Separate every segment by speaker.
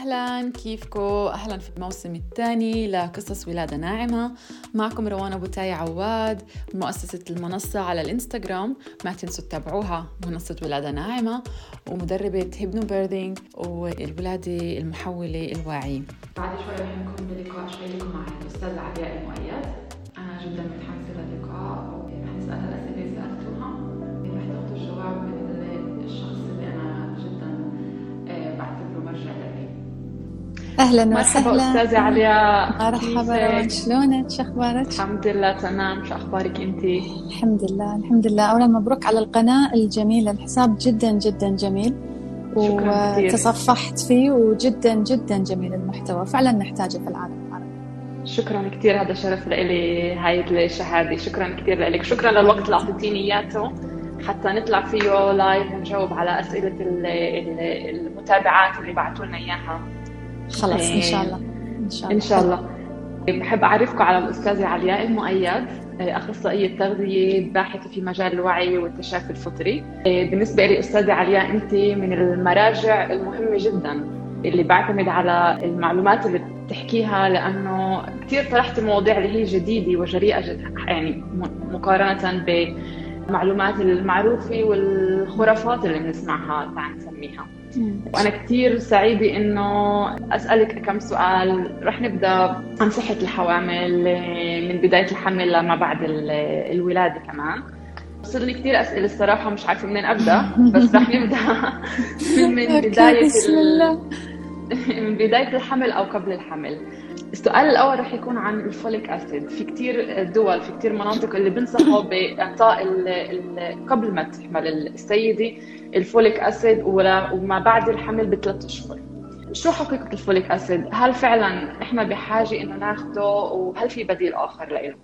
Speaker 1: أهلا كيفكم؟ أهلا في الموسم الثاني لقصص ولادة ناعمة. معكم روان أبو تاي عواد مؤسسة المنصة على الإنستغرام. ما تنسوا تتابعوها منصة ولادة ناعمة ومدربة HypnoBirthing والولادة المحولة الواعية
Speaker 2: بعد شوي رح نكون شوي لكم مع الأستاذة علياء المؤيد. أنا جدا متحمسة
Speaker 3: أهلا
Speaker 2: مرحبا
Speaker 3: وسهلا.
Speaker 2: أستاذة علياء
Speaker 3: مرحبا روان شلونك؟ شو أخبارك؟
Speaker 2: الحمد لله تمام. شو أخبارك أنت؟
Speaker 3: الحمد لله الحمد لله. اولا مبروك على القناة الجميلة. الحساب جدا جدا جميل.
Speaker 2: شكراً.
Speaker 3: وتصفحت فيه وجدا جدا جميل المحتوى. فعلا نحتاجه في العالم العربي.
Speaker 2: شكرا كثير. هذا شرف لإلي هاي الشهادة. شكرا كثير لك. شكرا للوقت اللي أعطيتيني إياته. حتى نطلع فيه لايف ونجاوب على ال- المتابعات اللي بعثوا لنا إياها.
Speaker 3: خلاص إن شاء الله إن شاء الله.
Speaker 2: إن شاء الله. بحب أعرفكم على الأستاذة علياء المؤيد أخصائية تغذية باحثة في مجال الوعي والتشافي الفطري. بالنسبة لي أستاذة علياء أنت من المراجع المهمة جدا اللي بعتمد على المعلومات اللي بتحكيها لأنه كثير طرحت مواضيع اللي هي جديدة وجريئة جدا يعني م- مقارنة بالمعلومات المعروفة والخرافات اللي بنسمعها تعال نسميها.
Speaker 3: مم.
Speaker 2: وأنا كثير سعيدة إنه أسألك كم سؤال. رح نبدأ عن صحة الحوامل آه، من بداية الحمل لما بعد ال- الولادة كمان. صار لي كثير أسئلة الصراحة مش عارفة منين أبدأ بس رح نبدأ. من
Speaker 3: أوكي،
Speaker 2: بداية
Speaker 3: بسم
Speaker 2: ال-
Speaker 3: الله.
Speaker 2: من بداية الحمل أو قبل الحمل. السؤال الأول رح يكون عن الفوليك أسيد. في كتير دول في كتير مناطق اللي بنصحوا ال- قبل ما تحمل السيدة الفوليك ولا- وما بعد الحمل بثلاث أشهر. شو حقيقة الفوليك أسيد؟ هل فعلا إحنا بحاجة إنه ناخده وهل في بديل آخر له؟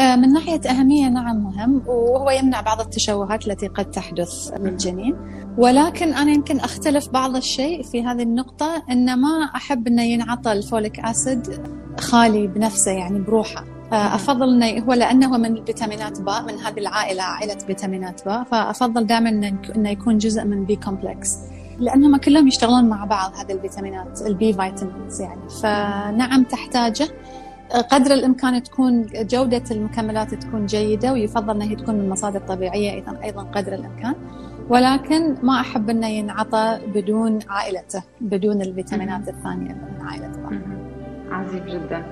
Speaker 3: آه، من ناحية أهمية نعم مهم. وهو يمنع بعض التشوهات التي قد تحدث للجنين ولكن أنا يمكن أختلف بعض الشيء في هذه النقطة أن ما أحب أنه ينعطى الفوليك أسيد خالي بنفسه يعني بروحه. آه، أفضل أنه هو لأنه من فيتامينات باء من هذه العائلة عائلة فيتامينات باء فأفضل دائما أنه يكون جزء من B complex لأنهم كلهم يشتغلون مع بعض هذه الفيتامينات ال B vitamins يعني. فنعم تحتاجه. قدر الإمكان تكون جودة المكملات تكون جيدة ويفضل انها تكون من مصادر طبيعيه أيضا أيضا قدر الإمكان. ولكن ما أحب إنه ينعطى بدون عائلته بدون الفيتامينات الثانية من عائلته.
Speaker 2: عظيم جدا.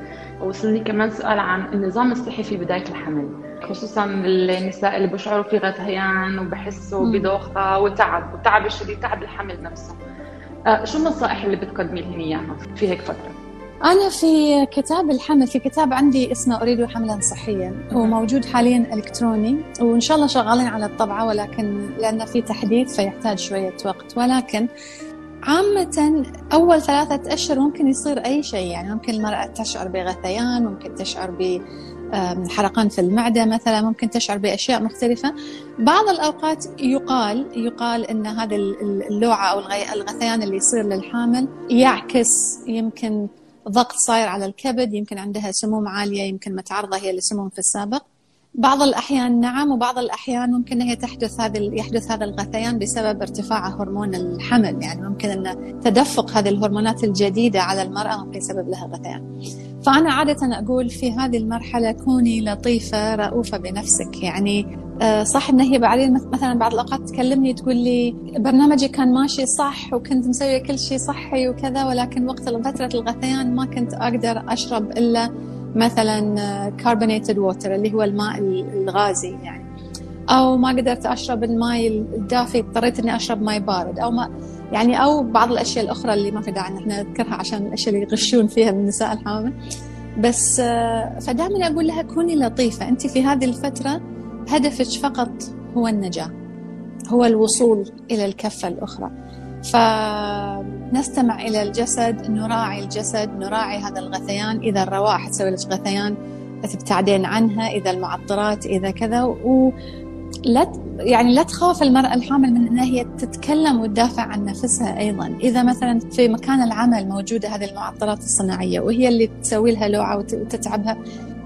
Speaker 2: وصلني كمان سؤال عن النظام الصحي في بداية الحمل خصوصا النساء اللي بيشعروا في غثيان وبحسوا
Speaker 3: مم.
Speaker 2: بدوخة وتعب والتعب الشديد تعب الحمل نفسه آه، شو النصائح اللي بتقدمي لهم إياها في هيك فترة؟
Speaker 3: أنا في كتاب الحمل في كتاب عندي اسمه أريد حملا صحيا هو موجود حاليا إلكتروني وإن شاء الله شغالين على الطبعة ولكن لأن في تحديث فيحتاج شوية وقت ولكن عامة أول ثلاثة أشهر ممكن يصير أي شيء يعني ممكن المرأة تشعر بغثيان ممكن تشعر ب حرقان في المعدة مثلا ممكن تشعر بأشياء مختلفة. بعض الأوقات يقال يقال أن هذا ال- اللوعة أو الغثيان اللي يصير للحامل يعكس يمكن ضغط صاير على الكبد يمكن عندها سموم عالية يمكن متعرضة هي لسموم في السابق. بعض الأحيان نعم وبعض الأحيان ممكن هي تحدث هذا يحدث هذا الغثيان بسبب ارتفاع هرمون الحمل. يعني ممكن أن تدفق هذه الهرمونات الجديدة على المرأة ممكن يسبب لها غثيان. فأنا عادة أقول في هذه المرحلة كوني لطيفة رؤوفة بنفسك. يعني آه، صح إن هي بعدين مث- مثلا بعض الأوقات تكلمني تقول لي برنامجي كان ماشي صح وكنت مسوية كل شيء صحي وكذا ولكن وقت فترة الغثيان ما كنت أقدر أشرب إلا مثلا carbonated water اللي هو الماء ال- الغازي يعني. أو ما قدرت أشرب الماء الدافي اضطريت إني أشرب ماء بارد. أو ما يعني أو بعض الأشياء الأخرى اللي ما في داعي إن إحنا نذكرها عشان الأشياء اللي يغشون فيها من النساء الحوامل بس آه، فدائما أقول لها كوني لطيفة. أنت في هذه الفترة هدفك فقط هو النجاة هو الوصول إلى الكفة الأخرى. فنستمع إلى الجسد نراعي الجسد نراعي هذا الغثيان. إذا الروائح تسوي لك غثيان تبتعدين عنها. إذا المعطرات إذا كذا. و لا يعني لا تخاف المرأة الحامل من أنها هي تتكلم وتدافع عن نفسها أيضا. إذا مثلا في مكان العمل موجودة هذه المعطرات الصناعية وهي اللي تسوي لها لوعة وت- وتتعبها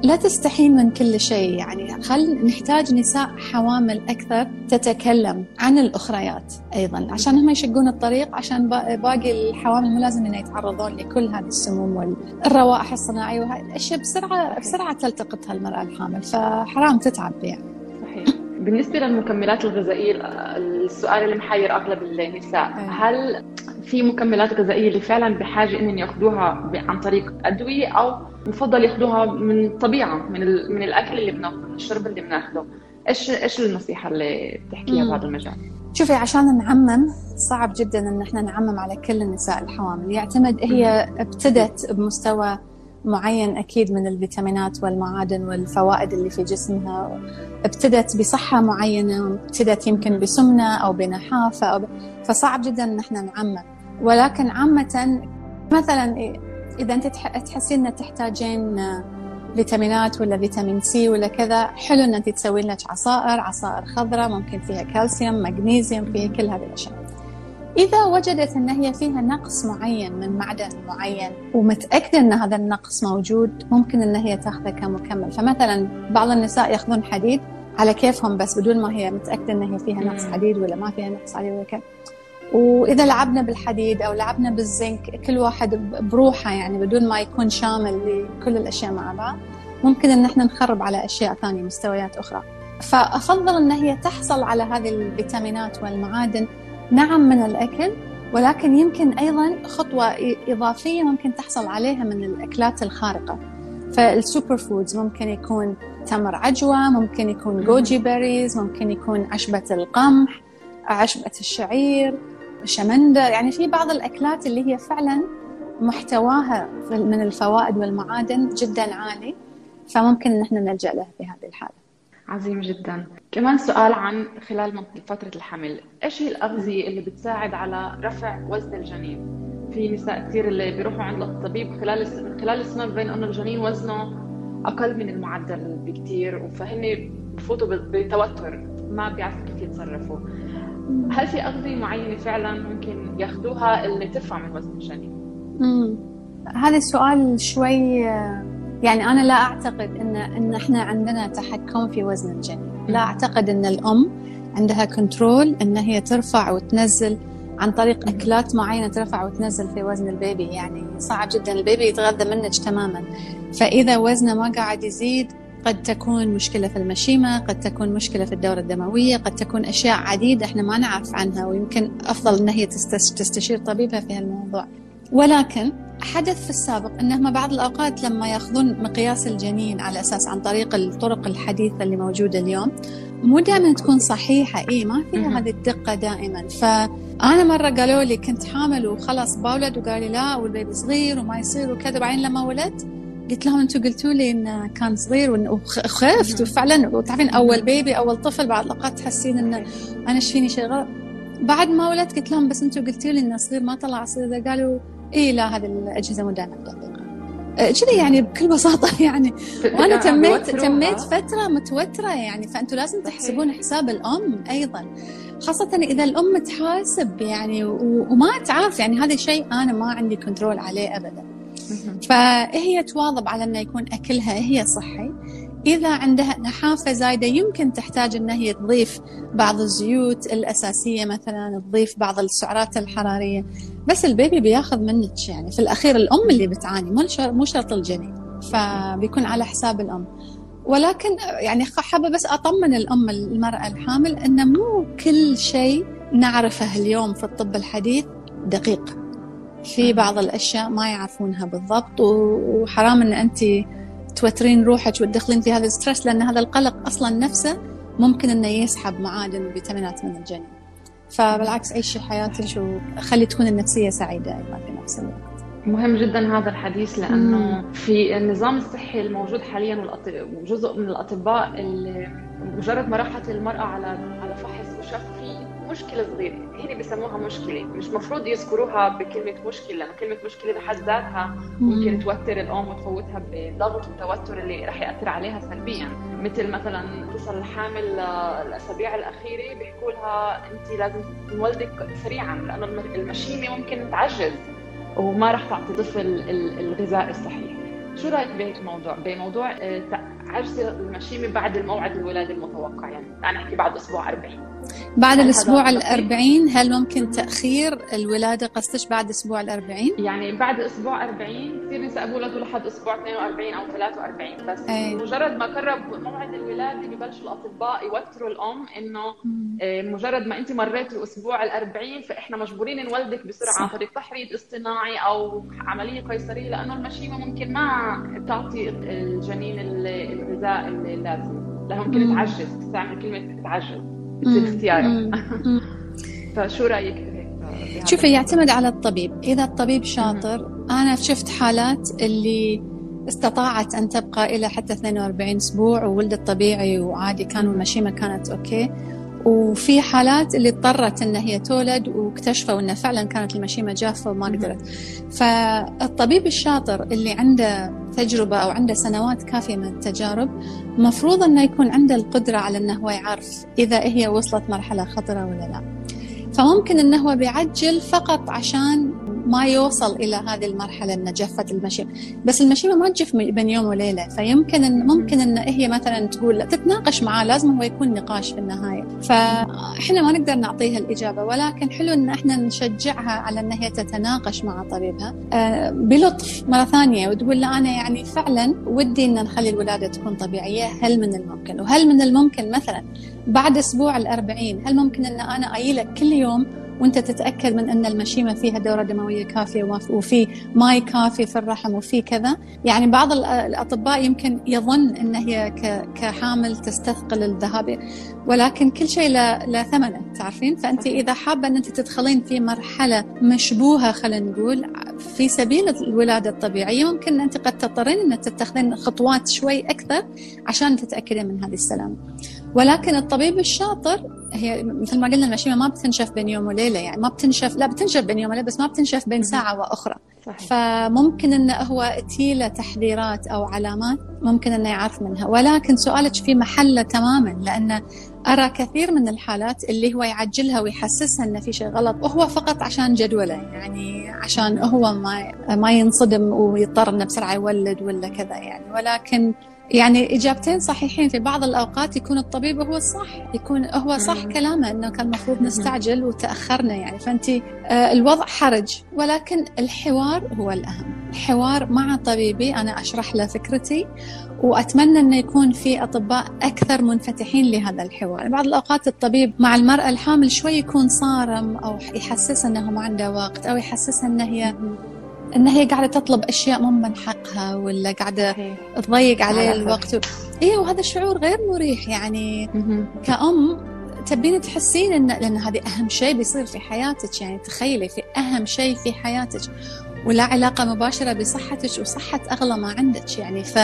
Speaker 3: لا تستحين من كل شيء. يعني خل نحتاج نساء حوامل أكثر تتكلم عن الأخريات أيضا. عشان هم يشقون الطريق عشان باقي الحوامل مو لازم إنه يتعرضون لكل هذه السموم والروائح الصناعية وهذه الأشياء بسرعة بسرعة تلتقطها المرأة الحامل. فحرام تتعب يعني.
Speaker 2: صحيح. بالنسبة للمكملات الغذائية السؤال اللي محير أغلب النساء. هل في مكملات غذائية اللي فعلا بحاجة إنهم يأخذوها عن طريق أدوية أو يفضل يأخذوها من الطبيعه من من الأكل اللي بناخذه الشرب اللي بناخذه إيش إيش النصيحة اللي بتحكيها بهذا المجال؟
Speaker 3: شوفي عشان نعمم صعب جدا إن إحنا نعمم على كل النساء الحوامل. يعتمد هي ابتدت بمستوى معين أكيد من الفيتامينات والمعادن والفوائد اللي في جسمها. ابتدت بصحة معينة ابتدت يمكن بسمنة أو بنحافة أو ب... فصعب جدا إن إحنا نعمم. ولكن عامة مثلا إذا أنت تحسين أن تحتاجين فيتامينات ولا فيتامين سي ولا كذا حلو أن أنت تسوين لك عصائر عصائر خضراء ممكن فيها كالسيوم مغنيسيوم فيها كل هذه الأشياء. إذا وجدت أن هي فيها نقص معين من معدن معين ومتأكدة أن هذا النقص موجود ممكن أن هي تأخذه كمكمل. فمثلا بعض النساء يأخذون حديد على كيفهم بس بدون ما هي متأكدة أن هي فيها نقص حديد ولا ما فيها نقص حديد ولا كذا. وإذا لعبنا بالحديد أو لعبنا بالزنك كل واحد بروحه يعني بدون ما يكون شامل لكل الأشياء مع بعض ممكن إن إحنا نخرب على أشياء ثانية مستويات أخرى. فأفضل إن هي تحصل على هذه الفيتامينات والمعادن نعم من الأكل ولكن يمكن أيضا خطوة إضافية ممكن تحصل عليها من الأكلات الخارقة. فال superfoods ممكن يكون تمر عجوة ممكن يكون goji berries ممكن يكون عشبة القمح عشبة الشعير. شمندر يعني في بعض الأكلات اللي هي فعلا محتواها من الفوائد والمعادن جدا عالي فممكن إن إحنا نلجأ له في هذه الحالة.
Speaker 2: عظيم جدا. كمان سؤال عن خلال فترة الحمل، إيش هي الأغذية اللي بتساعد على رفع وزن الجنين؟ في نساء كثير اللي بيروحوا عند الطبيب خلال خلال السنة بين إنه الجنين وزنه أقل من المعدل بكثير فهن بفوتوا بتوتر ما بيعرفوا كيف يتصرفوا. هل في أغذية معينة فعلا ممكن ياخذوها اللي ترفع من وزن الجنين؟
Speaker 3: امم هذا السؤال شوي يعني أنا لا أعتقد إن إن إحنا عندنا تحكم في وزن الجنين، لا أعتقد إن الأم عندها control إن هي ترفع وتنزل عن طريق أكلات معينة ترفع وتنزل في وزن ال baby. يعني صعب جدا ال baby يتغذى منك تماما. فإذا وزنه ما قاعد يزيد قد تكون مشكلة في المشيمة قد تكون مشكلة في الدورة الدموية قد تكون أشياء عديدة إحنا ما نعرف عنها ويمكن أفضل أن هي تستشير طبيبها في هالموضوع. ولكن حدث في السابق أنهم بعض الأوقات لما يأخذون مقياس الجنين على أساس عن طريق الطرق الحديثة اللي موجودة اليوم مو دائما تكون صحيحة. إيه ما فيها هذه الدقة دائما. فأنا مرة قالوا لي كنت حامل وخلاص بولد وقال لي لا والبيبي صغير وما يصير وكذا بعدين لما ولدت قلت لهم أنتم قلتوا لي انه كان صغير وخفت وفعلا. وتعرفين أول بيبي أول طفل بعض الاوقات تحسين إنه أنا إيش فيني شيء غلط بعد ما ولدت قلت لهم بس أنتم قلتوا لي انه صغير ما طلع صغير. قالوا اي لا هذه الأجهزة مو دائما دقيقه أه، كذي يعني بكل بساطة يعني. وأنا تميت تميت فترة متوترة يعني. فانتم لازم تحسبون حساب الأم أيضا. خاصة إذا الأم تحاسب يعني وما تعرف يعني هذا شيء أنا ما عندي كنترول عليه أبدا. فهي تواظب على أنه يكون أكلها هي صحي. إذا عندها نحافة زايدة يمكن تحتاج أن هي تضيف بعض الزيوت الأساسية مثلا تضيف بعض السعرات الحرارية. بس البيبي بياخذ منك يعني. في الأخير الأم اللي بتعاني مو شرط الجنين. فبيكون على حساب الأم. ولكن يعني حابة بس أطمن الأم المرأة الحامل أن مو كل شيء نعرفه اليوم في الطب الحديث دقيق. في بعض الأشياء ما يعرفونها بالضبط وحرام أن أنت توترين روحك وتدخلين في هذا الستريس لأن هذا القلق أصلا نفسه ممكن أنه يسحب معادن وفيتامينات من الجنين. فبالعكس عيشي حياتك وخلي تكون النفسية سعيدة أيضا في نفس الوقت.
Speaker 2: مهم جدا هذا الحديث لأنه في النظام الصحي الموجود حاليا وجزء من الأطباء اللي مجرد ما راحت المرأة على على فحص وشاف في مشكلة صغيرة هنا بيسموها مشكلة مش مفروض يذكروها بكلمة مشكلة لأنه كلمة مشكلة بحد ذاتها ممكن توتر الأم وتفوتها بضغط وتوتر اللي رح يأثر عليها سلبيا. مثل مثلا تصل الحامل الأسابيع الأخيرة بيحكوا لها انت لازم نولدك سريعا لأنه المشيمة ممكن تعجز. وما راح تعطي طفل الغذاء الصحيح. شو رأيك بهيك موضوع؟ بموضوع آه، عجز المشيمة بعد الموعد الولادة المتوقع يعني تعال نحكي بعد أسبوع 40
Speaker 3: بعد الأسبوع الأربعين هل ممكن تأخير الولادة؟ قصتش بعد أسبوع الأربعين؟
Speaker 2: يعني بعد أسبوع 40 كثير نساء بولدوا لحد أسبوع 42 أو 43 بس. أي. مجرد ما قرب موعد الولادة ببلشوا الأطباء يوتروا الأم إنه آه، مجرد ما أنت مريت الأسبوع الأربعين فإحنا مجبورين نولدك بسرعة طريق تحريض اصطناعي أو عملية قيصرية لأنه المشيمة ممكن ما تعطي الجنين الغذاء اللازم. لها ممكن تعجز تستعمل كلمة تعجز. بتصير اختيارك فشو رأيك
Speaker 3: شوفي يعتمد على الطبيب. إذا الطبيب شاطر أنا شفت حالات اللي استطاعت أن تبقى إلى حتى 42 أسبوع وولدت طبيعي وعادي كان والمشيمه كانت أوكي. وفي حالات اللي اضطرت إن هي تولد واكتشفوا انه فعلا كانت المشيمة جافة وما قدرت. فالطبيب الشاطر اللي عنده تجربة أو عنده سنوات كافية من التجارب مفروض إنه يكون عنده القدرة على إنه هو يعرف إذا هي وصلت مرحلة خطرة ولا لا. فممكن إنه هو بيعجل فقط عشان ما يوصل إلى هذه المرحلة ان جفت المشيمه بس المشيمه ما تجف بين يوم وليلة. فيمكن ان ممكن إن هي مثلا تقول تتناقش معاه لازم هو يكون نقاش في النهاية. فإحنا ما نقدر نعطيها الإجابة ولكن حلو إن إحنا نشجعها على إن هي تتناقش مع طبيبها. آه، بلطف مرة ثانية وتقول له أنا يعني فعلا ودي إن نخلي الولادة تكون طبيعية هل من الممكن؟ وهل من الممكن مثلا بعد أسبوع الأربعين هل ممكن إن أنا أجي كل يوم وانت تتأكد من أن المشيمة فيها دورة دموية كافية وفي ماي كافي في الرحم وفي كذا. يعني بعض الأطباء يمكن يظن أن هي كحامل تستثقل الذهاب ولكن كل شيء له ثمنه تعرفين؟ فأنت إذا حابة أن أنت تدخلين في مرحلة مشبوهة خلينا نقول في سبيل الولادة الطبيعية ممكن أنت قد تضطرين أن تتخذين خطوات شوي أكثر عشان تتأكدين من هذه السلامة. ولكن الطبيب الشاطر هي مثل ما قلنا المشيمة ما بتنشف بين يوم وليلة يعني ما بتنشف لا بتنشف بين يوم وليلة بس ما بتنشف بين ساعة وأخرى. صحيح. فممكن انه هو تيله تحذيرات أو علامات ممكن إنه يعرف منها. ولكن سؤالك في محله تماما لأن أرى كثير من الحالات اللي هو يعجلها ويحسسها إنه في شيء غلط وهو فقط عشان جدوله يعني عشان هو ما ما ينصدم ويضطر إنه بسرعة يولد ولا كذا يعني. ولكن يعني إجابتين صحيحين في بعض الأوقات يكون الطبيب هو الصح يكون هو صح كلامه انه كان المفروض نستعجل وتأخرنا يعني. فأنت آه، الوضع حرج ولكن الحوار هو الأهم. الحوار مع طبيبي أنا أشرح له فكرتي وأتمنى إنه يكون في أطباء أكثر منفتحين لهذا الحوار. بعض الأوقات الطبيب مع المرأة الحامل شوي يكون صارم أو يحسسها إنه ما عنده وقت أو يحسسها إنه هي إن هي قاعدة تطلب أشياء مو من حقها ولا قاعدة تضيق عليه الوقت. و... اي وهذا الشعور غير مريح. يعني كأم تبين تحسين إن لأن هذه أهم شيء بيصير في حياتك. يعني تخيلي في أهم شيء في حياتك. ولا علاقة مباشرة بصحتك وصحة أغلى ما عندك. يعني ف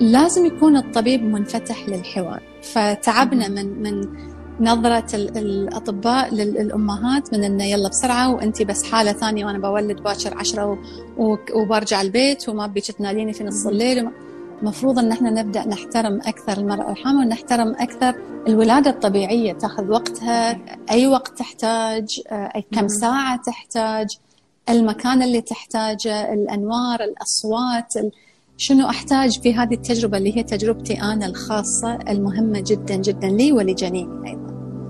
Speaker 3: لازم يكون الطبيب منفتح للحوار. فتعبنا من من نظرة الأطباء للأمهات من إنه يلا بسرعة وأنت بس حالة ثانية وأنا بولد باكر عشرة وبرجع البيت وما بيك تناديني في نص الليل المفروض إن إحنا نبدأ نحترم أكثر المرأة الحامل ونحترم أكثر الولادة الطبيعية تأخذ وقتها أي وقت تحتاج أي كم ساعة تحتاج المكان اللي تحتاجه الأنوار الأصوات شنو أحتاج في هذه التجربة اللي هي تجربتي أنا الخاصة المهمة جدا جدا لي ولجنيني أيضا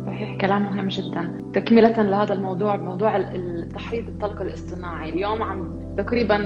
Speaker 2: صحيح كلام مهم جدا تكملة لهذا الموضوع موضوع التحريض الطلق الاصطناعي اليوم عم تقريبا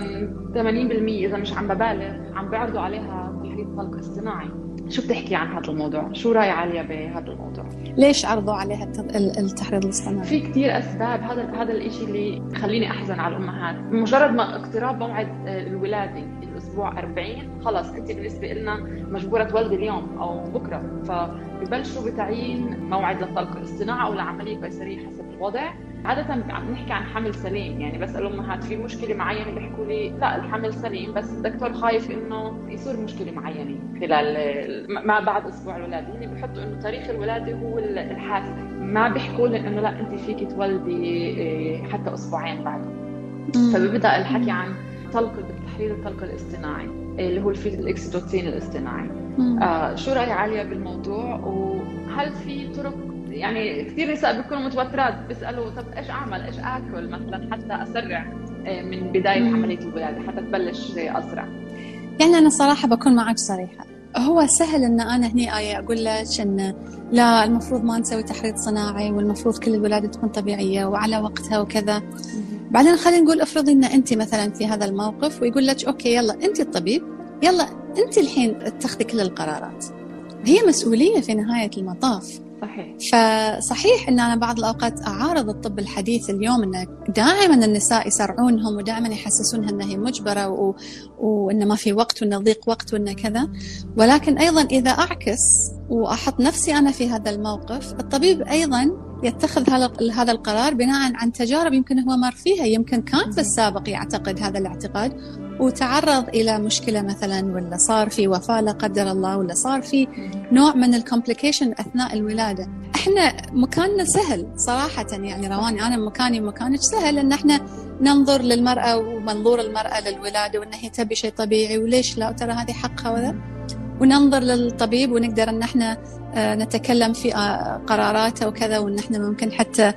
Speaker 2: 80% إذا مش عم ببالغ عم بيعرضوا عليها تحريض طلق اصطناعي شو بتحكي عن هذا الموضوع؟ شو رأي عليا بهذا الموضوع؟
Speaker 3: ليش عرضوا عليها التحريض الاصطناعي؟
Speaker 2: في كثير أسباب هذا هذا الشيء اللي خليني أحزن على الأمهات، مجرد ما اقتراب موعد الولادة الأسبوع 40 خلص أنت بالنسبة لنا مجبورة تولدي اليوم أو بكرة. فببلشوا بتعيين موعد للطلق الاصطناعي أو لعمليه قيصريه حسب الوضع. عادة عم نحكي عن حمل سليم يعني بسأل أمهات في مشكلة معينة بيحكوا لي لا الحمل سليم بس الدكتور خايف إنه يصير مشكلة معينة خلال ما بعد أسبوع الولادة. يعني بحطوا إنه تاريخ الولادة هو الحاسم ما بيحكوا لي إنه لا أنت فيك تولدي إيه، حتى أسبوعين بعده فببدأ الحكي عن طلق تحليل الطلق الاصطناعي اللي هو الفيت الاكسيتوسين الاصطناعي. آه شو رأي علياء بالموضوع؟ وهل في طرق؟ يعني كثير نساء بيكونوا متوترات بيسألوا طب إيش أعمل؟ إيش آكل؟ مثلا حتى أسرع من بداية عملية الولادة حتى تبلش أسرع.
Speaker 3: يعني أنا صراحة بكون معك صريحة. هو سهل إن أنا هني آية أقول لك إن لا المفروض ما نسوي تحريض صناعي والمفروض كل الولادة تكون طبيعية وعلى وقتها وكذا. بعدين خلينا نقول افرضي ان انت مثلا في هذا الموقف ويقول لك أوكي يلا أنت الطبيب يلا أنت الحين اتخذي كل القرارات. هي مسؤولية في نهاية المطاف.
Speaker 2: صحيح.
Speaker 3: فصحيح إن أنا بعض الأوقات أعارض الطب الحديث اليوم إنه دائما النساء يسرعونهم ودائما يحسسونها إنها هي مجبرة و... وإنه ما في وقت وإنه ضيق وقت وإنه كذا. ولكن أيضا إذا أعكس وأحط نفسي أنا في هذا الموقف الطبيب أيضا يتخذ هذا القرار بناء عن تجارب يمكن هو مر فيها. يمكن كان في السابق يعتقد هذا الاعتقاد وتعرض إلى مشكلة مثلا ولا صار في وفاة لا قدر الله ولا صار في نوع من الكومبليكيشن أثناء الولادة. إحنا مكاننا سهل صراحة يعني رواني. أنا مكاني ومكانك سهل إن إحنا ننظر للمرأة ومنظور المرأة للولادة وإن هي تبي شيء طبيعي وليش لا؟ ترى هذه حقها وذا. وننظر للطبيب ونقدر إن إحنا نتكلم في آه، قراراته وكذا وإن إحنا ممكن حتى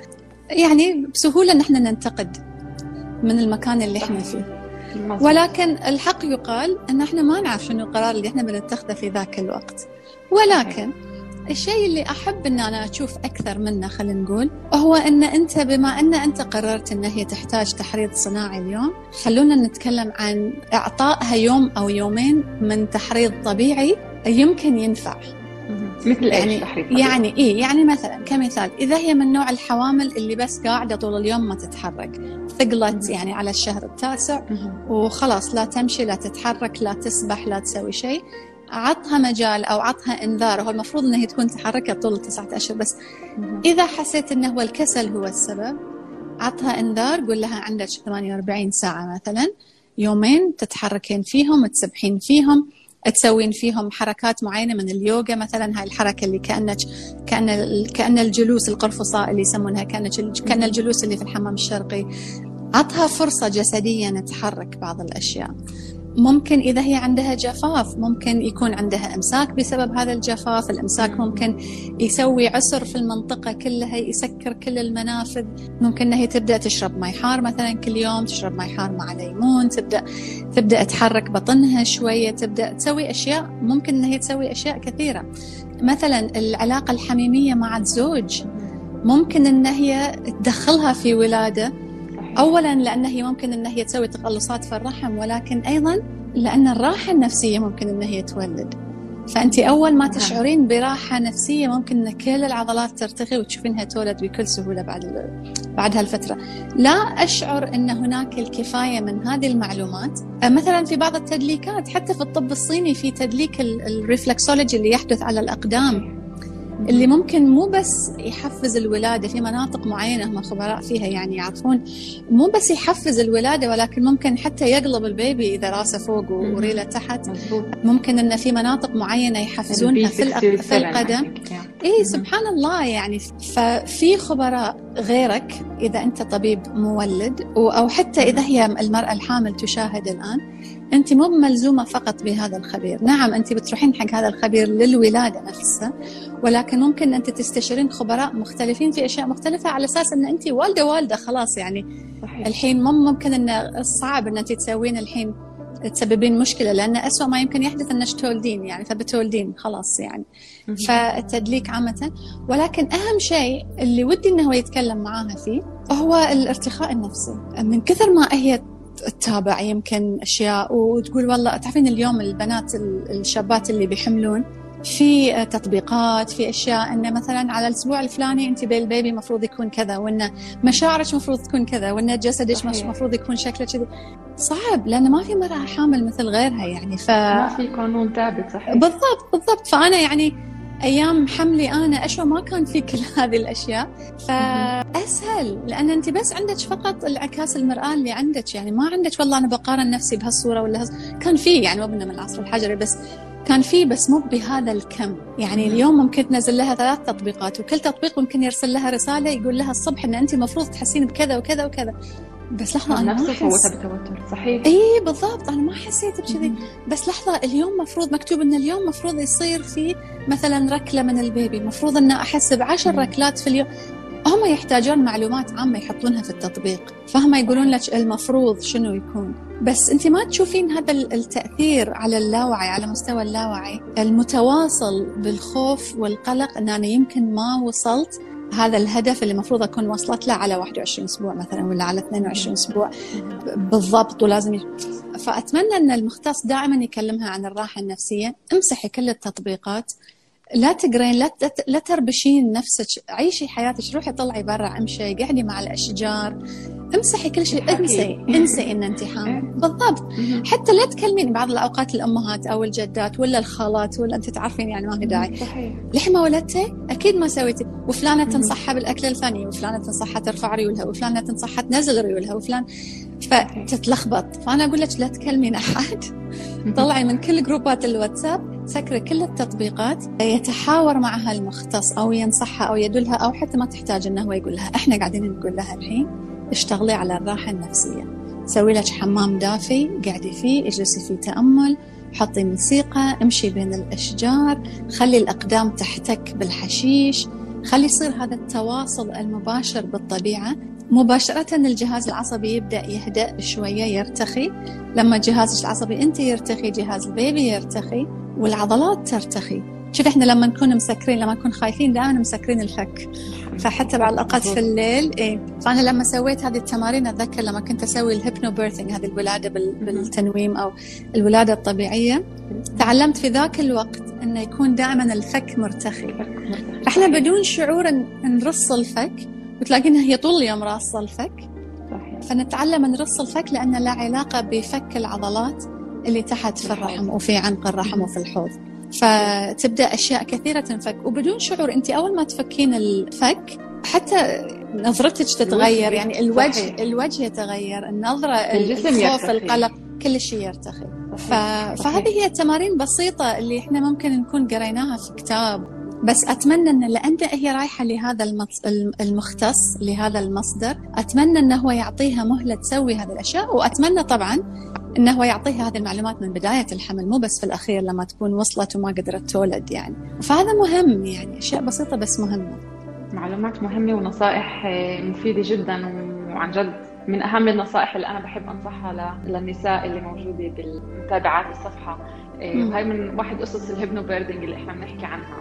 Speaker 3: يعني بسهولة إن إحنا ننتقد من المكان اللي إحنا فيه. ولكن الحق يقال إن إحنا ما نعرف شنو القرار اللي إحنا بنتخذه في ذاك الوقت. ولكن الشيء اللي أحب إن أنا أشوف أكثر منه خلينا نقول هو إن أنت بما إن أنت قررت إن هي تحتاج تحريض صناعي اليوم خلونا نتكلم عن إعطائها يوم أو يومين من تحريض طبيعي يمكن ينفع.
Speaker 2: مثل
Speaker 3: يعني
Speaker 2: تحريض
Speaker 3: يعني إيه يعني مثلا كمثال إذا هي من نوع الحوامل اللي بس قاعدة طول اليوم ما تتحرك ثقلت يعني على الشهر التاسع وخلاص لا تمشي لا تتحرك لا تسبح لا تسوي شيء عطها مجال أو عطها إنذار هو المفروض إنها تكون تحركت طول التسعة أشهر بس. إذا حسيت إنه هو الكسل هو السبب عطها إنذار قول لها عندك 48 ساعة مثلا يومين تتحركين فيهم تسبحين فيهم تسوين فيهم حركات معينة من اليوغا مثلا هاي الحركة اللي كأنك كأن كأن الجلوس القرفصاء اللي يسمونها كأنك كأن الجلوس اللي في الحمام الشرقي. عطها فرصة جسديا تتحرك بعض الأشياء. ممكن إذا هي عندها جفاف ممكن يكون عندها إمساك بسبب هذا الجفاف. الإمساك ممكن يسوي عسر في المنطقة كلها يسكر كل المنافذ. ممكن أنها تبدأ تشرب ماء حار مثلا كل يوم تشرب ماء حار مع ليمون تبدأ تبدأ تحرك بطنها شوية تبدأ تسوي أشياء. ممكن أنها تسوي أشياء كثيرة. مثلا العلاقة الحميمية مع الزوج ممكن أن هي تدخلها في ولادة. اولا لأن هي ممكن إن هي تسوي تقلصات في الرحم ولكن أيضا لأن الراحة النفسية ممكن إن هي تولد. فانت أول ما تشعرين براحة نفسية ممكن إن كل العضلات ترتخي وتشوفينها تولد بكل سهولة بعد بعد هالفترة. لا أشعر إن هناك الكفاية من هذه المعلومات. مثلا في بعض التدليكات حتى في الطب الصيني في تدليك الريفلكسولوجي اللي يحدث على الأقدام. اللي ممكن مو بس يحفز الولادة في مناطق معينة هم خبراء فيها يعني يعرفون مو بس يحفز الولادة ولكن ممكن حتى يقلب البيبي إذا راسه فوق وريله تحت. ممكن أن في مناطق معينة يحفزونها في, في القدم. إيه سبحان الله يعني. ففي خبراء غيرك إذا أنت طبيب مولد أو حتى إذا هي المرأة الحامل تشاهد الآن أنت مو ملزومة فقط بهذا الخبير. نعم أنت بتروحين حق هذا الخبير للولادة نفسها ولكن ممكن أنت تستشيرين خبراء مختلفين في أشياء مختلفة على أساس أن أنت والدة والدة خلاص يعني. صحيح. الحين ممكن أن صعب أن أنت تسوين الحين تسببين مشكلة لأن أسوأ ما يمكن يحدث أنك تولدين يعني فبتولدين خلاص يعني. فالتدليك عامة. ولكن أهم شيء اللي ودي أنه يتكلم معاها فيه هو الارتخاء النفسي. من كثر ما هي تتابع يمكن أشياء. وتقول والله تعرفين اليوم البنات الشابات اللي بيحملون في تطبيقات في أشياء إنه مثلا على الأسبوع الفلاني انت بالبيبي المفروض يكون كذا وإن مشاعرك المفروض تكون كذا وإن جسدك المفروض يكون شكله كذا. صعب لأنه ما في مرأة حامل مثل غيرها يعني ف
Speaker 2: ما في قانون ثابت صحيح.
Speaker 3: بالضبط بالضبط. فأنا يعني أيام حملي أنا أشوى ما كان في كل هذه الأشياء. فاسهل لأن أنت بس عندك فقط انعكاس المرآة اللي عندك يعني ما عندك والله أنا بقارن نفسي بهالصورة ولا هز... كان في يعني وابننا من العصر الحجري بس كان في بس مو بهذا الكم. يعني اليوم ممكن تنزل لها ثلاث تطبيقات وكل تطبيق ممكن يرسل لها رسالة يقول لها الصبح إن أنت المفروض تحسين بكذا وكذا وكذا. بس لحظة أنا
Speaker 2: نفسه فوتها بالتوتر صحيح.
Speaker 3: اي بالضبط أنا ما حسيت بكذي. بس لحظة اليوم مفروض مكتوب إن اليوم مفروض يصير في مثلا ركلة من البيبي. المفروض إن أحس بعشر ركلات في اليوم. هم يحتاجون معلومات عامة يحطونها في التطبيق. فهم يقولون لك المفروض شنو يكون. بس أنت ما تشوفين هذا التأثير على اللاوعي على مستوى اللاوعي. المتواصل بالخوف والقلق ان أنا يمكن ما وصلت هذا الهدف اللي المفروض أكون وصلت له على 21 أسبوع مثلا ولا على 22 أسبوع. بالضبط ولازم فأتمنى أن المختص دائما يكلمها عن الراحة النفسية امسحي كل التطبيقات لا تقرين لا لا تربشين نفسك. عيشي حياتك روحي طلعي برا امشي قعدي مع الأشجار امسحي كل شيء انسي انسي إن أنت حامل. بالضبط. حتى لا تكلمين بعض الأوقات الأمهات أو الجدات ولا الخالات ولا أنت تعرفين يعني ما في داعي. صحيح. لحين ما ولدتي أكيد ما سويتي. وفلانة تنصحها بالأكل الفلاني وفلانة تنصحها ترفع ريولها وفلانة تنصحها تنزل ريولها وفلان فتتلخبط. فأنا أقول لك لا تكلمين أحد. طلعي من كل جروبات الواتساب. سكري كل التطبيقات يتحاور معها المختص أو ينصحها أو يدلها أو حتى ما تحتاج إنه هو يقول لها إحنا قاعدين نقول لها الحين اشتغلي على الراحة النفسية. سوي لك حمام دافي قعدي فيه اجلسي فيه تأمل حطي موسيقى امشي بين الأشجار خلي الأقدام تحتك بالحشيش خلي يصير هذا التواصل المباشر بالطبيعة. مباشرة الجهاز العصبي يبدأ يهدأ شوية يرتخي. لما جهازك العصبي أنت يرتخي جهاز البيبي يرتخي. والعضلات ترتخي. شوف إحنا لما نكون مسكرين لما نكون خايفين دائما مسكرين الفك. فحتى بعض الاوقات في الليل إيه. فأنا لما سويت هذه التمارين أتذكر لما كنت أسوي ال HypnoBirthing هذه الولادة بالتنويم أو الولادة الطبيعية. تعلمت في ذاك الوقت إنه يكون دائما الفك مرتخي. إحنا بدون شعور نرص الفك وتلاقينها هي طول اليوم راصه الفك فنتعلم نرص الفك لأن له علاقة بفك العضلات اللي تحت في الرحم وفي عنق الرحم وفي الحوض. فتبدأ أشياء كثيرة تنفك. وبدون شعور أنت أول ما تفكين الفك حتى نظرتك تتغير. يعني الوجه صحيح. الوجه يتغير النظرة الجسم الخوف يرتخي. القلق كل شيء يرتخي. ف... فهذه هي تمارين بسيطة اللي إحنا ممكن نكون قريناها في كتاب. بس أتمنى إن لأن هي رايحة لهذا المختص لهذا المصدر أتمنى انه هو يعطيها مهلة تسوي هذه الأشياء. وأتمنى طبعا إنه هو يعطيها هذه المعلومات من بداية الحمل مو بس في الأخير لما تكون وصلت وما قدرت تولد يعني. فهذا مهم يعني أشياء بسيطة بس مهمة.
Speaker 2: معلومات مهمة ونصائح مفيدة جدا وعن جد. من أهم النصائح اللي أنا بحب أنصحها للنساء اللي موجودة بالمتابعات الصفحة وهي من واحد قصص الهيبنو بيردنج اللي إحنا بنحكي عنها.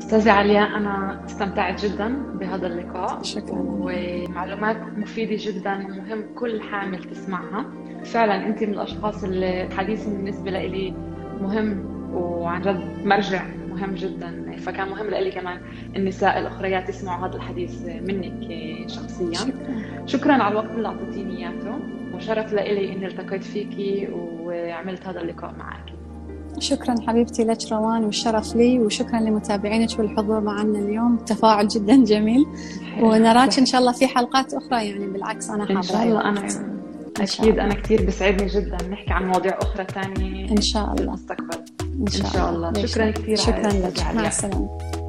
Speaker 2: أستاذة علياء أنا استمتعت جدا بهذا اللقاء.
Speaker 3: شكرا.
Speaker 2: ومعلومات مفيدة جدا ومهم كل حامل تسمعها. فعلا أنت من الأشخاص اللي الحديث بالنسبة لي مهم وعن جد مرجع مهم جدا. فكان مهم لي كمان النساء الأخريات يسمعوا هذا الحديث منك شخصيا شكرا, شكرا على الوقت اللي أعطيتيني إياه وشرف لي إني التقيت فيكي وعملت هذا اللقاء معك.
Speaker 3: شكرا حبيبتي لك روان والشرف لي وشكرا لمتابعينك والحضور معنا اليوم. تفاعل جدا جميل. ونراك إن شاء الله في حلقات أخرى يعني بالعكس أنا
Speaker 2: حابه ان شاء الله أنا أكيد أنا كثير بسعدني جدا نحكي عن مواضيع أخرى ثانية
Speaker 3: إن شاء الله.
Speaker 2: المستقبل. إن شاء, إن شاء الله, الله. شكرا كثير
Speaker 3: شكرا لك. مع السلامة.